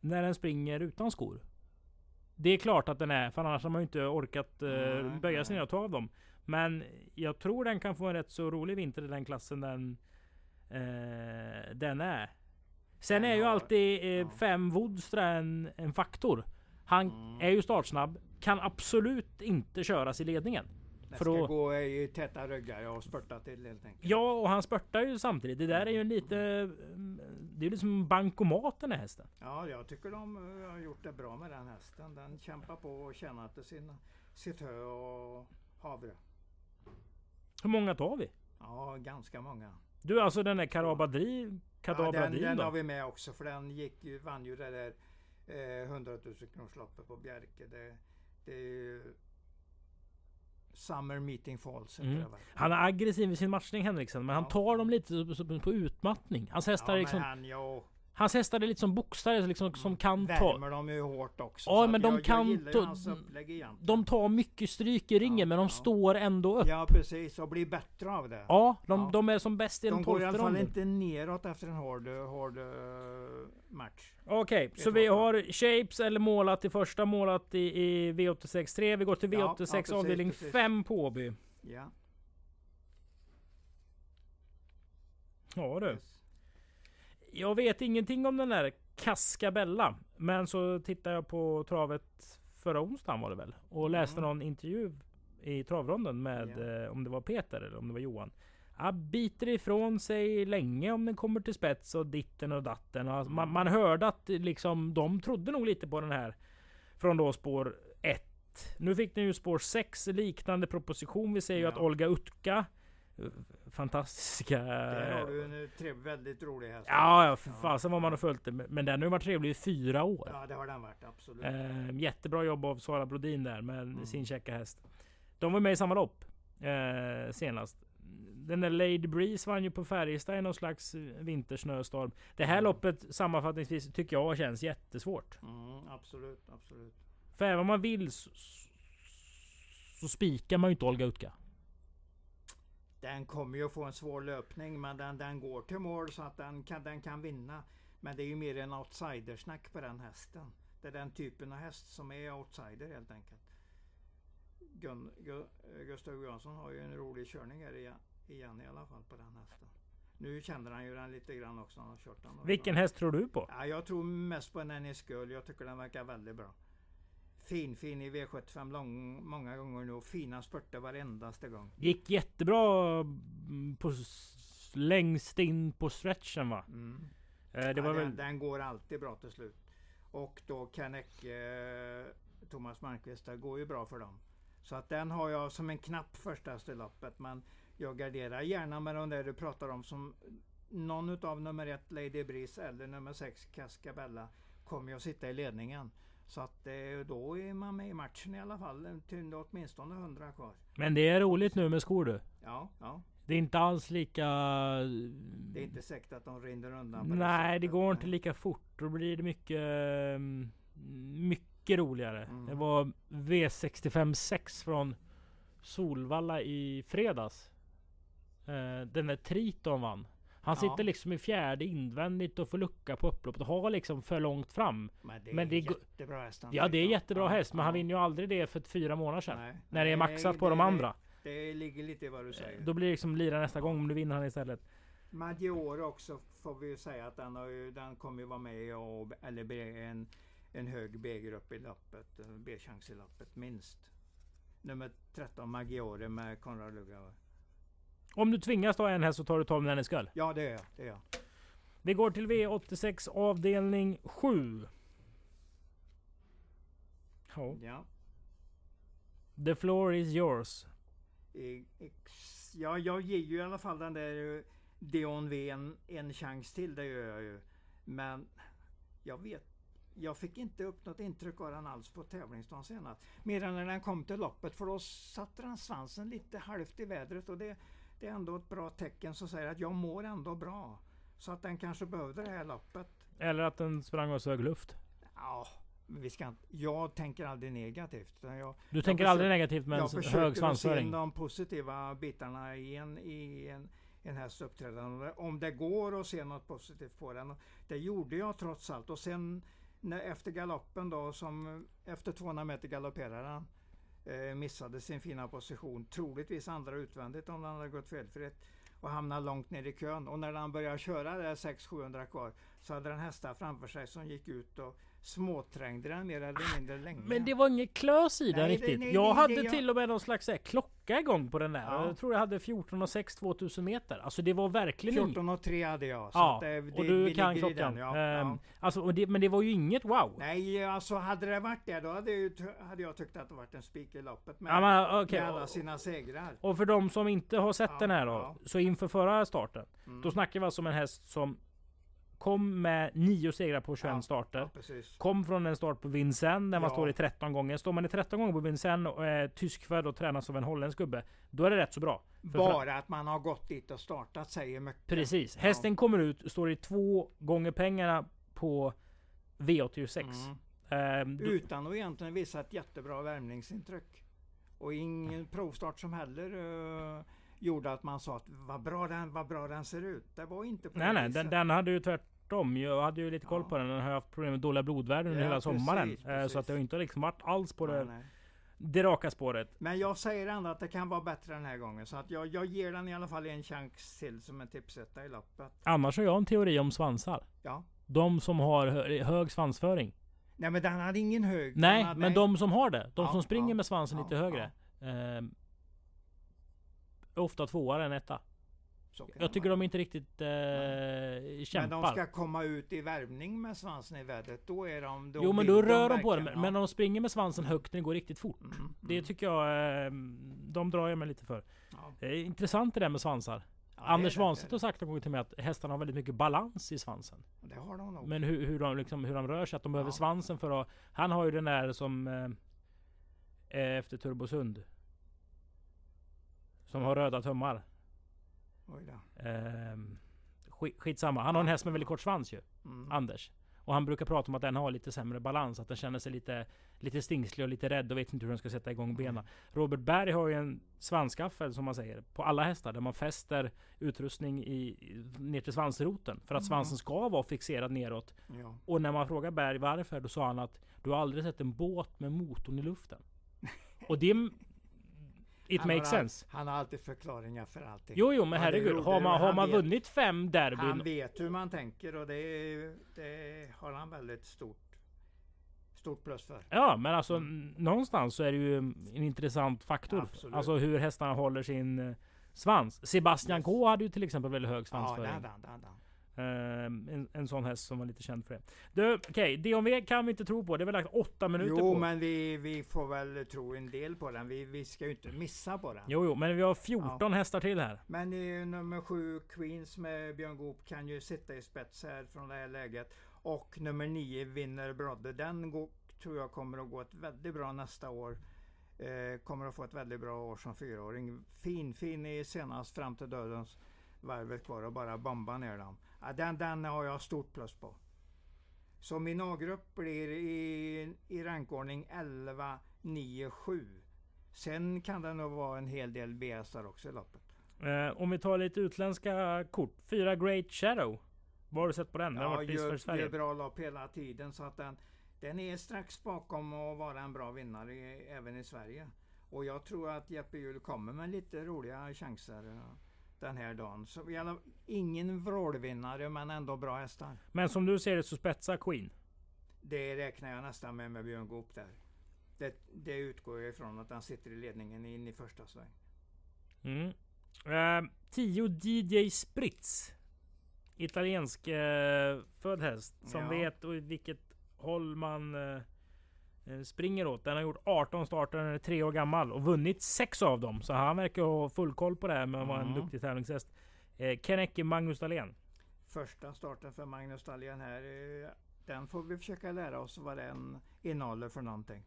när den springer utan skor. Det är klart att den är, för annars har man ju inte orkat eh, böja sig ner och ta av dem. Men jag tror den kan få en rätt så rolig vinter i den klassen den, eh, den är. Sen Den är ju har- alltid eh, fem Woodstra en, en faktor. Han Mm. är ju startsnabb, kan absolut inte köras i ledningen. Den för ska då- gå i täta ryggar och spurta till helt enkelt. Ja, och han spurtar ju samtidigt. Det där är ju lite... Det är liksom bankomat den här hästen. Ja, jag tycker de eh, har gjort det bra med den hästen. Den kämpar på och tjänar till sin, sitt hö och havre. Hur många tar vi? Ja, ganska många. Du alltså den där Karabadri... Ja, Kadabradin den, den då? har vi med också för den gick ju, vann ju det där eh, 100 000 kronorsloppet på Bjerke. Det, det är ju Summer Meeting Falls Mm. Han är aggressiv i sin matchning Henriksen, men han Ja. tar dem lite på utmattning. Hans hästar, Ja, är liksom, han, hans hästar är lite som boxare liksom, som kan ta... värmer dem ju hårt också. Ja, så men de jag, kan jag ta-. De tar mycket stryk i ringen, Ja, men de ja. står ändå upp. Ja, Ja, precis. Och blir bättre av det. de, Ja. de är som bäst i De den går i tolfte alla fall ronden. inte neråt efter en hård, hård eh, match. Okej, så Vet vi har Shapes eller målat i första, målat i, i V86 3. Vi går till Ja, V86 ja, precis, avdelning precis. 5 på Åby. Ja. Ja du. Yes. Jag vet ingenting om den där Cascabella. Men så tittade jag på travet förra onsdagen var det väl. Och läste Mm. någon intervju i travronden med Ja. eh, om det var Peter eller om det var Johan. Ja, biter ifrån sig länge om den kommer till spets och ditten och datten. Man, Mm. man hörde att liksom, de trodde nog lite på den här. Från då spår 1. Nu fick den ju spår 6 liknande proposition. Vi ser ju Ja. att Olga Utka Fantastiska... Där har du en eh, trev, väldigt rolig häst. Ja, ja för fasen vad man har följt det. Men den har ju varit trevlig i fyra år. Ja, det har den varit. Absolut. Eh, jättebra jobb av Sara Brodin där med Mm. sin käcka häst. De var med i samma lopp eh, senast. Den där Lady Breeze vann ju på Färjestad i någon slags vintersnöstorm. Det här Mm. loppet sammanfattningsvis tycker jag känns jättesvårt. Mm, absolut, absolut. För även om man vill så, så spikar man ju inte Olga Utka. Den kommer ju att få en svår löpning men den, den går till mål så att den kan, den kan vinna. Men det är ju mer en outsidersnack på den hästen. Det är den typen av häst som är outsider helt enkelt. Gun, Gu, Gustav Johansson har ju en rolig körning här igen, igen i alla fall på den hästen. Nu känner han ju den lite grann också. Han har kört den. Vilken häst tror du på? Ja, jag tror mest på en Ennis Gull. Jag tycker den verkar väldigt bra. Fin, fin i V75 lång, många gånger nu och fina spurter varendaste gång. Gick jättebra mm, på längst in på stretchen va? Mm. Eh, det ja, var den, väl... den går alltid bra till slut. Och då Kanek, eh, Thomas Malmqvist, det går ju bra för dem. Så att den har jag som en knapp första loppet. Men jag garderar gärna med de där du pratar om som någon utav nummer ett Lady Breeze eller nummer sex Cascabella kommer att sitta i ledningen. Så att eh, då är man med i matchen i alla fall. Till åtminstone 100 kvar. Men det är roligt nu med skor du. Ja, ja. Det är inte alls lika... Det är inte säkert att de rinner undan. Nej, det sättet. går inte lika fort. Då blir det mycket... ehm, Mycket roligare. Mm. Det var V65 6 från Solvalla i fredags. Eh, Den där Triton vann. Han Ja. sitter liksom i fjärde invändigt och får lucka på upploppet och har liksom för långt fram. Men det är, Men det jättebra häst. han Ja, det är jättebra Ja, häst, men han ja. vinner ju aldrig det för fyra månader sedan. Nej, När det är nej, maxat på det- de andra. Det ligger lite i vad du säger. Då blir det liksom lira nästa gång, men nu vinner han istället. Maggiore också får vi ju säga att den, har ju, den kommer ju vara med och, eller en, en hög B-grupp i loppet. en B-chans i loppet minst. Nummer 13 Maggiore med Konrad Lugauer. Om du tvingas ta en häst så tar du Tom Nenneskull. Ja det är jag. Det är jag. Vi går till V86 avdelning 7. Ja. Ja. The floor is yours. Ex- Ja, jag ger ju i alla fall den där eh, Dion V en, en chans till, det gör jag ju. Men jag vet, jag fick inte upp något intryck av den alls på tävlingsdagen senast. Mer än när den kom till loppet, för då satte den svansen lite halvt i vädret och det, det är ändå ett bra tecken som säger att jag mår ändå bra. Så att den kanske behövde det här loppet. Eller att den sprang och sög luft. Ja, vi ska inte, jag tänker aldrig negativt. Jag, Du tänker försöker- aldrig negativt med en jag s- hög försöker se svansföring? de positiva bitarna i en, i en, en hästs uppträdande. Om det går att se något positivt på den. Det gjorde jag trots allt. Och sen när, efter galoppen då, som efter 200 meter galopperade han. Eh, missade sin fina position. Troligtvis andra utvändigt om den hade gått felfritt. Och hamnade långt ner i kön. Och när han började köra där 600-700 kvar så hade den hästar framför sig som gick ut och småträngde den mer eller mindre länge. Men det var inget klös i den Nej, det- riktigt. nej, jag det- hade det- jag- till och med någon slags här, klocka igång på den där. Ja. Jag tror jag hade 14 och 6 2000 meter. Alltså det var verkligen inget. 14 och 3 hade jag. Så Ja, att det, och det, du vi kan klockan. Den, ja, Ehm. Alltså, och det, men det var ju inget wow. Nej, alltså hade det varit det då hade, ju, hade jag tyckt att det varit en spik i loppet med, Ja, men, okej. med alla sina segrar. Och för de som inte har sett den här då. Så inför förra starten. Mm. Då snackar vi alltså om en häst som kom med nio segrar på 21 Ja, starter. Ja. Kom från en start på Vincennes där man Ja. står i 13 gånger. Står man i 13 gånger på Vincennes och är tyskfödd och tränas av en holländsk gubbe. Då är det rätt så bra. För Bara att man har gått dit och startat säger mycket. Precis. Hästen kommer ut, står i två gånger pengarna på V86. Mm. Ehm, då- Utan att egentligen visa ett jättebra värmningsintryck. Och ingen provstart som heller uh, gjorde att man sa att vad bra den, vad bra den ser ut. Det var inte på nej, det nej, den, den hade ju tvärtom. Jag hade ju lite koll Ja. på den. Den har haft problem med dåliga blodvärden Ja, hela sommaren. precis, Eh, Så att det har inte liksom varit alls på Nej, det, nej. det raka spåret. Men jag säger ändå att det kan vara bättre den här gången. Så att jag, jag ger den i alla fall en chans till som en tipsetta i loppet. Annars har jag en teori om svansar. Ja. De som har hö- hög svansföring. Nej men den hade ingen hög. Nej, hade, men de som har det. De Ja, som springer med svansen lite högre. är ofta tvåa än etta. Jag det tycker de inte riktigt eh, Men kämpar. de ska komma ut i värmning med svansen i vädret. Då är de... Då jo men då rör de på verkligen, den. Men de springer med svansen högt när det går riktigt fort. Mm, Det mm. tycker jag, eh, de drar jag mig lite för. Ja. Det är intressant det där med svansar. Ja, det Anders det, Svanstedt det har sagt en gång till mig att hästarna har väldigt mycket balans i svansen. det. Det har de nog. Men hur, hur, de, liksom, hur de rör sig, att de behöver Ja. svansen för att... Han har ju den där som... Eh, är efter Turbosund. Som har röda tummar. Oj då. Eh, skit, skitsamma. Han har en häst med väldigt kort svans ju. Mm. Anders. Och han brukar prata om att den har lite sämre balans. Att den känner sig lite, lite stingslig och lite rädd och vet inte hur den ska sätta igång benen. Robert Berg har ju en svansskaffel som man säger. På alla hästar. Där man fäster utrustning i, i, ner till svansroten. För att Mm. svansen ska vara fixerad neråt. Ja. Och när man frågar Berg varför, då sa han att du har aldrig sett en båt med motorn i luften. Och det... It Han makes har, sense. Han har alltid förklaringar för allting. Jo, jo, men Ja, det herregud. gjorde Har man, har Han man vet- vunnit fem Han derbyn... vet hur man tänker och det, det har han väldigt stort, stort plus för. Ja, men alltså n- någonstans så är det ju en intressant faktor. Absolut. Alltså hur hästarna håller sin eh, svans. Sebastian Yes. K hade ju till exempel väldigt hög Ja, svansföring. dan, dan, dan, dan. Ehm, en, en sån häst som var lite känd för det. Du, okej, DOV kan vi inte tro på. Det är väl lagt åtta minuter Jo, på. men vi, vi får väl tro en del på den. Vi, vi ska ju inte missa på den. Jo, jo, men vi har 14 hästar till här. Men i nummer sju, Queens med Björn Goop, kan ju sitta i spets här från det här läget. Och nummer nio, Vinner Brodde. Den går, tror jag kommer att gå ett väldigt bra nästa år. Eh, kommer att få ett väldigt bra år som fyraåring. Fin, fin i senast fram till dödens varvet kvar och bara bomba ner dem. Ja, den, den har jag stort plus på. Så min A-grupp blir i, i rankordning 11, 9, 7. Sen kan det nog vara en hel del BSar också i loppet. Eh, om vi tar lite utländska kort. Fyra Great Shadow. Vad har du sett på den? Den Ja, varit pris för gör, Sverige. gör bra lopp hela tiden så att den, den är strax bakom att vara en bra vinnare även i Sverige. Och jag tror att Jeppe Hjul kommer med lite roliga chanser den här dagen. Så vi alla, ingen vrålvinnare men ändå bra hästar. Men som du ser det så spetsar Queen. Det räknar jag nästan med med Björn Goop där. Det, det utgår jag ifrån att han sitter i ledningen in i första sväng. Mm. Eh, 10 DJ Spritz. Italiensk eh, född häst. Som Ja. vet i vilket håll man eh, springer åt. Den har gjort 18 starter, den är tre år gammal och vunnit sex av dem. Så han verkar ha full koll på det här med att vara en duktig tävlingshäst. Eh, Kennecke Magnus Dahlén. Första starten för Magnus Dahlén här, eh, den får vi försöka lära oss vad den innehåller för någonting.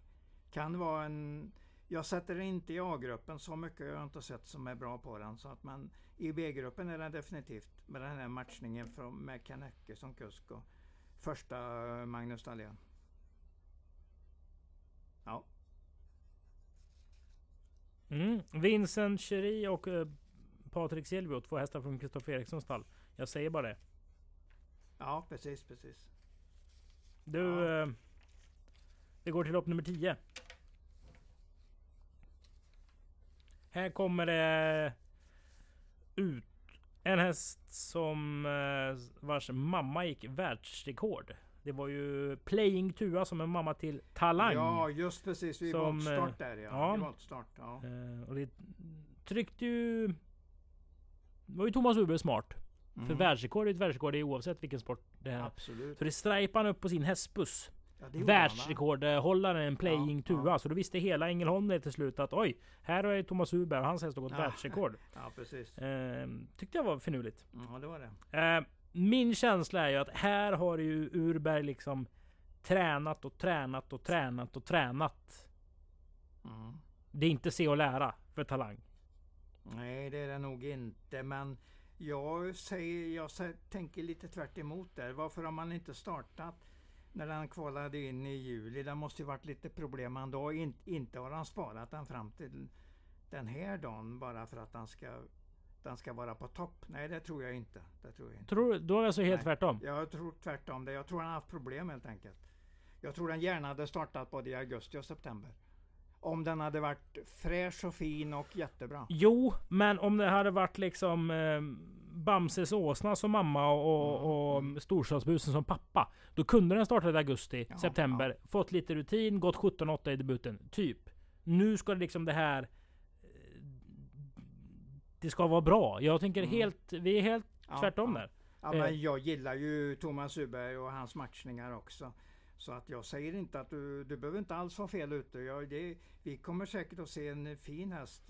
Kan vara en... Jag sätter den inte i A-gruppen, så mycket har jag inte sett som är bra på den. Så att, men i B-gruppen är den definitivt med den här matchningen från, med Kanecke som kusk och första eh, Magnus Dahlén. Ja, Mm. Vincent Cheri och eh, Patrik Silvio, två hästar från Kristoffer Erikssons stall. Jag säger bara det. ja precis, precis. Du, Ja. eh, vi går till lopp nummer 10. Här kommer det ut en häst som eh, vars mamma gick världsrekord. Det var ju Playing Tua som är mamma till Talang. Ja, just precis. Vi Som, var start där ja. ja. Vi var start, ja. Eh, och det tryckte ju... Det var ju Thomas Uber smart. För Mm. världsrekord är ett världsrekord är oavsett vilken sport det är. Absolut. Så det strejpade han upp på sin hästbuss. Ja? Världsrekordhållaren Playing Ja, Tua. ja. Så då visste hela Ängelholm det till slut att oj, här ju Thomas Uber och hans häst har gått Ja. världsrekord. Ja, precis. Eh, tyckte jag var finurligt. Ja, det var det. Eh, min känsla är ju att här har ju Urberg liksom tränat och tränat och tränat och tränat. Mm. Det är inte se och lära för Talang. Nej, det är det nog inte. Men jag, säger, jag tänker lite tvärt emot där. Varför har man inte startat när den kvalade in i juli? Det måste ju varit lite problem ändå. In, inte har han sparat den fram till den här dagen bara för att den ska, den ska vara på topp. Nej, det tror jag inte. Det tror jag inte. Tror? Då är jag så helt Nej. tvärtom. Jag tror tvärtom det. Jag tror han har haft problem helt enkelt. Jag tror den gärna hade startat både i augusti och september. Om den hade varit fräsch och fin och jättebra. Jo, men om det hade varit liksom eh, Bamses åsna som mamma och, Mm, och mm. Storstadsbusen som pappa. Då kunde den starta i augusti, Ja, september. Fått lite rutin, gått 17-8 i debuten. Typ. Nu ska det liksom det här... eh, Det ska vara bra. Jag tänker Mm. helt... Vi är helt Ja, tvärtom ja. där. Ja, Eh. men jag gillar ju Thomas Uberg och hans matchningar också. Så att jag säger inte att du, du behöver inte alls vara fel ute. Jag, det, vi kommer säkert att se en fin häst.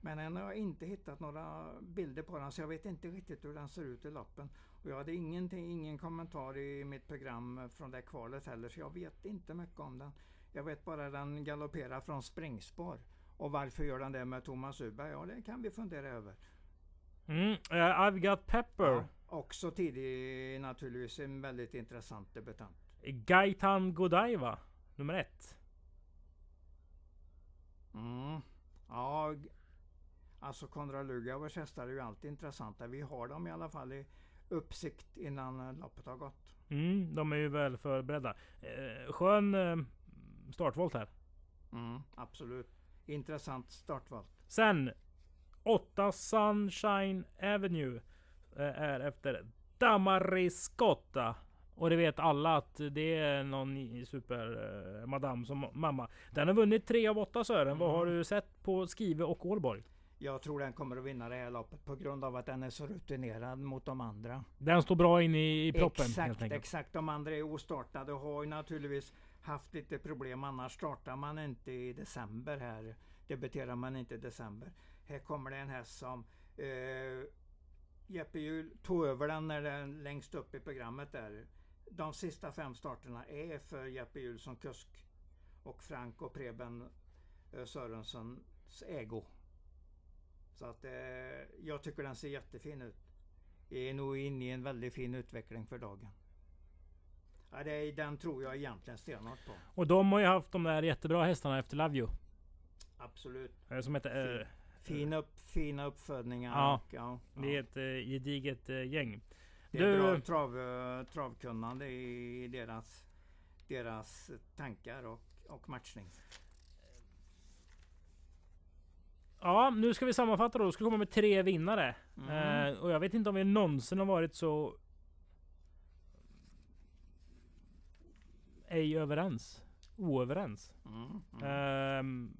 Men än har jag inte hittat några bilder på den så jag vet inte riktigt hur den ser ut i loppen. Och jag hade ingenting, ingen kommentar i mitt program från det kvalet heller så jag vet inte mycket om den. Jag vet bara att den galopperar från springspår. Och varför gör den det med Thomas Uberg? Ja, det kan vi fundera över. Mm. eh, I've got pepper. Ja, också tidig naturligtvis en väldigt intressant debutant. Gaitan Godiva. Nummer ett. Mm. Ja, alltså Konrad Lugauers hästar är ju alltid intressanta. Vi har dem i alla fall i uppsikt innan eh, loppet har gått. Mm, de är ju väl förberedda. Eh, skön eh, startvolt här. Mm, absolut. Intressant startval. Sen 8 Sunshine Avenue eh, är efter Damariscotta. Och det vet alla att det är någon super eh, madam som mamma. Den har vunnit 3 av 8 Sören. Vad har Mm. du sett på Skive och Ålborg? Jag tror den kommer att vinna det här loppet på grund av att den är så rutinerad mot de andra. Den står bra in i, i proppen helt Exakt, enkelt. exakt. De andra är ostartade och har ju naturligtvis haft lite problem. Annars startar man inte i december här. Debuterar man inte i december. Här kommer det en häst som eh, Jeppe Hjul tog över den när den längst upp i programmet där. De sista fem starterna är för Jeppe Hjul som kusk. Och Frank och Preben eh, Sörensons ägo. Så att eh, jag tycker den ser jättefin ut är nog inne i en väldigt fin utveckling för dagen. Ja, det den tror jag egentligen stenhårt på. Och de har ju haft de där jättebra hästarna efter Love You. Absolut. Som heter... Eh, Fin upp, fina uppfödningar. Ja. ja, ja. det är ett eh, gediget eh, gäng. Det är Du- bra trav, travkunnande i deras, deras tankar och, och matchning. Ja, nu ska vi sammanfatta då. Då ska komma med tre vinnare. Mm. Eh, och jag vet inte om vi någonsin har varit så... Ej överens. Oöverens. Mm. Mm. Ehm,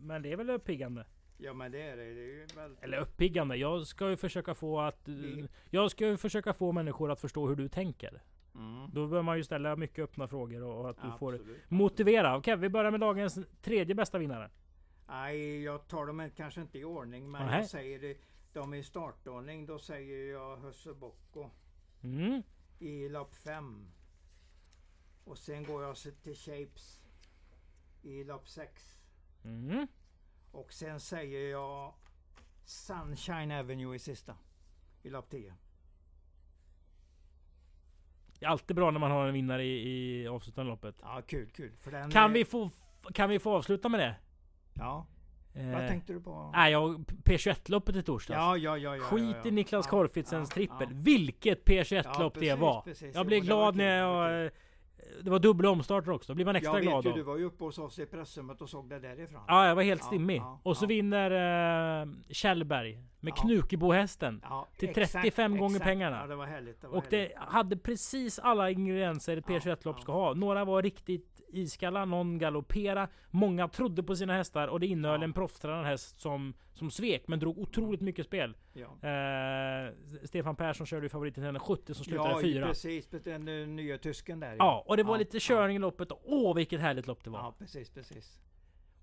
men det är väl uppiggande. Ja men det är det. det är ju väldigt... Eller uppiggande. Jag ska ju försöka få att... Vi- Jag ska ju försöka få människor att förstå hur du tänker. Mm. Då bör man ju ställa mycket öppna frågor och, att du får Absolut. motivera. Okej, vi börjar med dagens tredje bästa vinnare. Nej, jag tar dem kanske inte i ordning, men Nähä. jag säger det, de är i startordning. Då säger jag Husse Bocco Mm. i lopp 5. Och sen går jag till Shapes i lopp 6. Mm. Och sen säger jag Sunshine Avenue i sista. I lopp 10. Det är alltid bra när man har en vinnare i, i avslutande loppet. Ja, kul, kul. Kan är- vi få, kan vi få avsluta med det? Ja, Eh, vad tänkte du på? Nej, jag, P21-loppet i torsdags. Ja, ja, ja, ja. Skit ja, i Niklas Ja, Korfitzens ja, trippel. Vilket P21-lopp Ja, det var. precis. Jag blev glad när jag... Det var dubbla omstarter också. Då blir man extra jag glad vet ju, du var ju uppe hos oss i pressrummet och såg det därifrån. Ja, jag var helt Ja, stimmig. ja, och så ja. vinner uh, Kjellberg med Ja. Knukebohästen. Ja, Till exakt, 35 gånger exakt. pengarna. Ja, det var härligt. Det var Och det härligt. hade precis alla ingredienser ett Ja, P21-lopp ja. ska ha. Några var riktigt iskalla, någon galoppera. Många trodde på sina hästar och det innehöll Ja. en proffstränad häst som, som svek men drog otroligt mycket spel. Ja. Eh, Stefan Persson körde ju favoriten henne 70 som slutade Ja, fyra. precis. Den eh, nya tysken där. Ja, och det var Ja, lite ja. körning i loppet. Åh, vilket härligt lopp det var. Ja, precis, precis.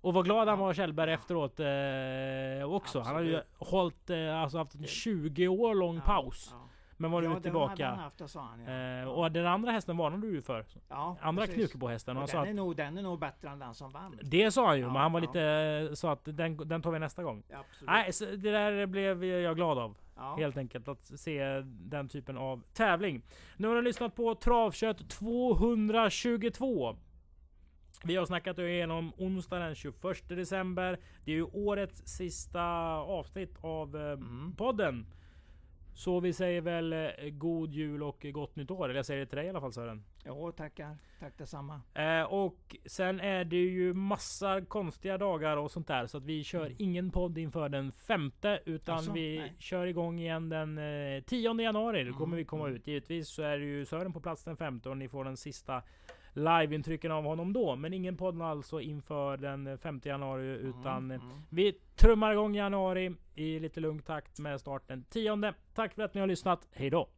Och vad glad han Ja. var Kjellberg efteråt eh, också. Han hade ju Absolut. hållit, eh, alltså haft en 20 år lång Ja, paus. Ja. Men var ja, det hade tillbaka. han haft, sa han. Ja. Eh, Ja. och den andra hästen varnade du ju för. ja, Andra precis. Knukebohästen. Och Och han sa den, att, är nog, den är nog bättre än den som vann. det sa han ju, Ja, men han var ja. lite eh, så att den, den tar vi nästa gång. Ja. Nej, så det där blev jag glad av. ja. Helt enkelt att se den typen av tävling. Nu har ni lyssnat på Travkött 222. Vi har snackat igenom onsdag den 21 december. Det är ju årets sista avsnitt av eh, Mm. podden. Så vi säger väl eh, god jul och gott nytt år. Eller jag säger det till dig i alla fall Sören. Jo, tackar. Tack detsamma. Eh, och sen är det ju massa konstiga dagar och sånt där. Så att vi kör Mm. ingen podd inför den femte. Utan Asså? vi Nej. kör igång igen den eh, 10 januari. Då kommer Mm, vi komma mm. ut. Givetvis så är det ju Sören på plats den femte och ni får den sista liveintrycken av honom då. Men ingen podd alltså inför den 5 januari. Utan Mm, mm. vi trummar igång januari i lite lugn takt med starten 10. Tack för att ni har lyssnat. Hej då!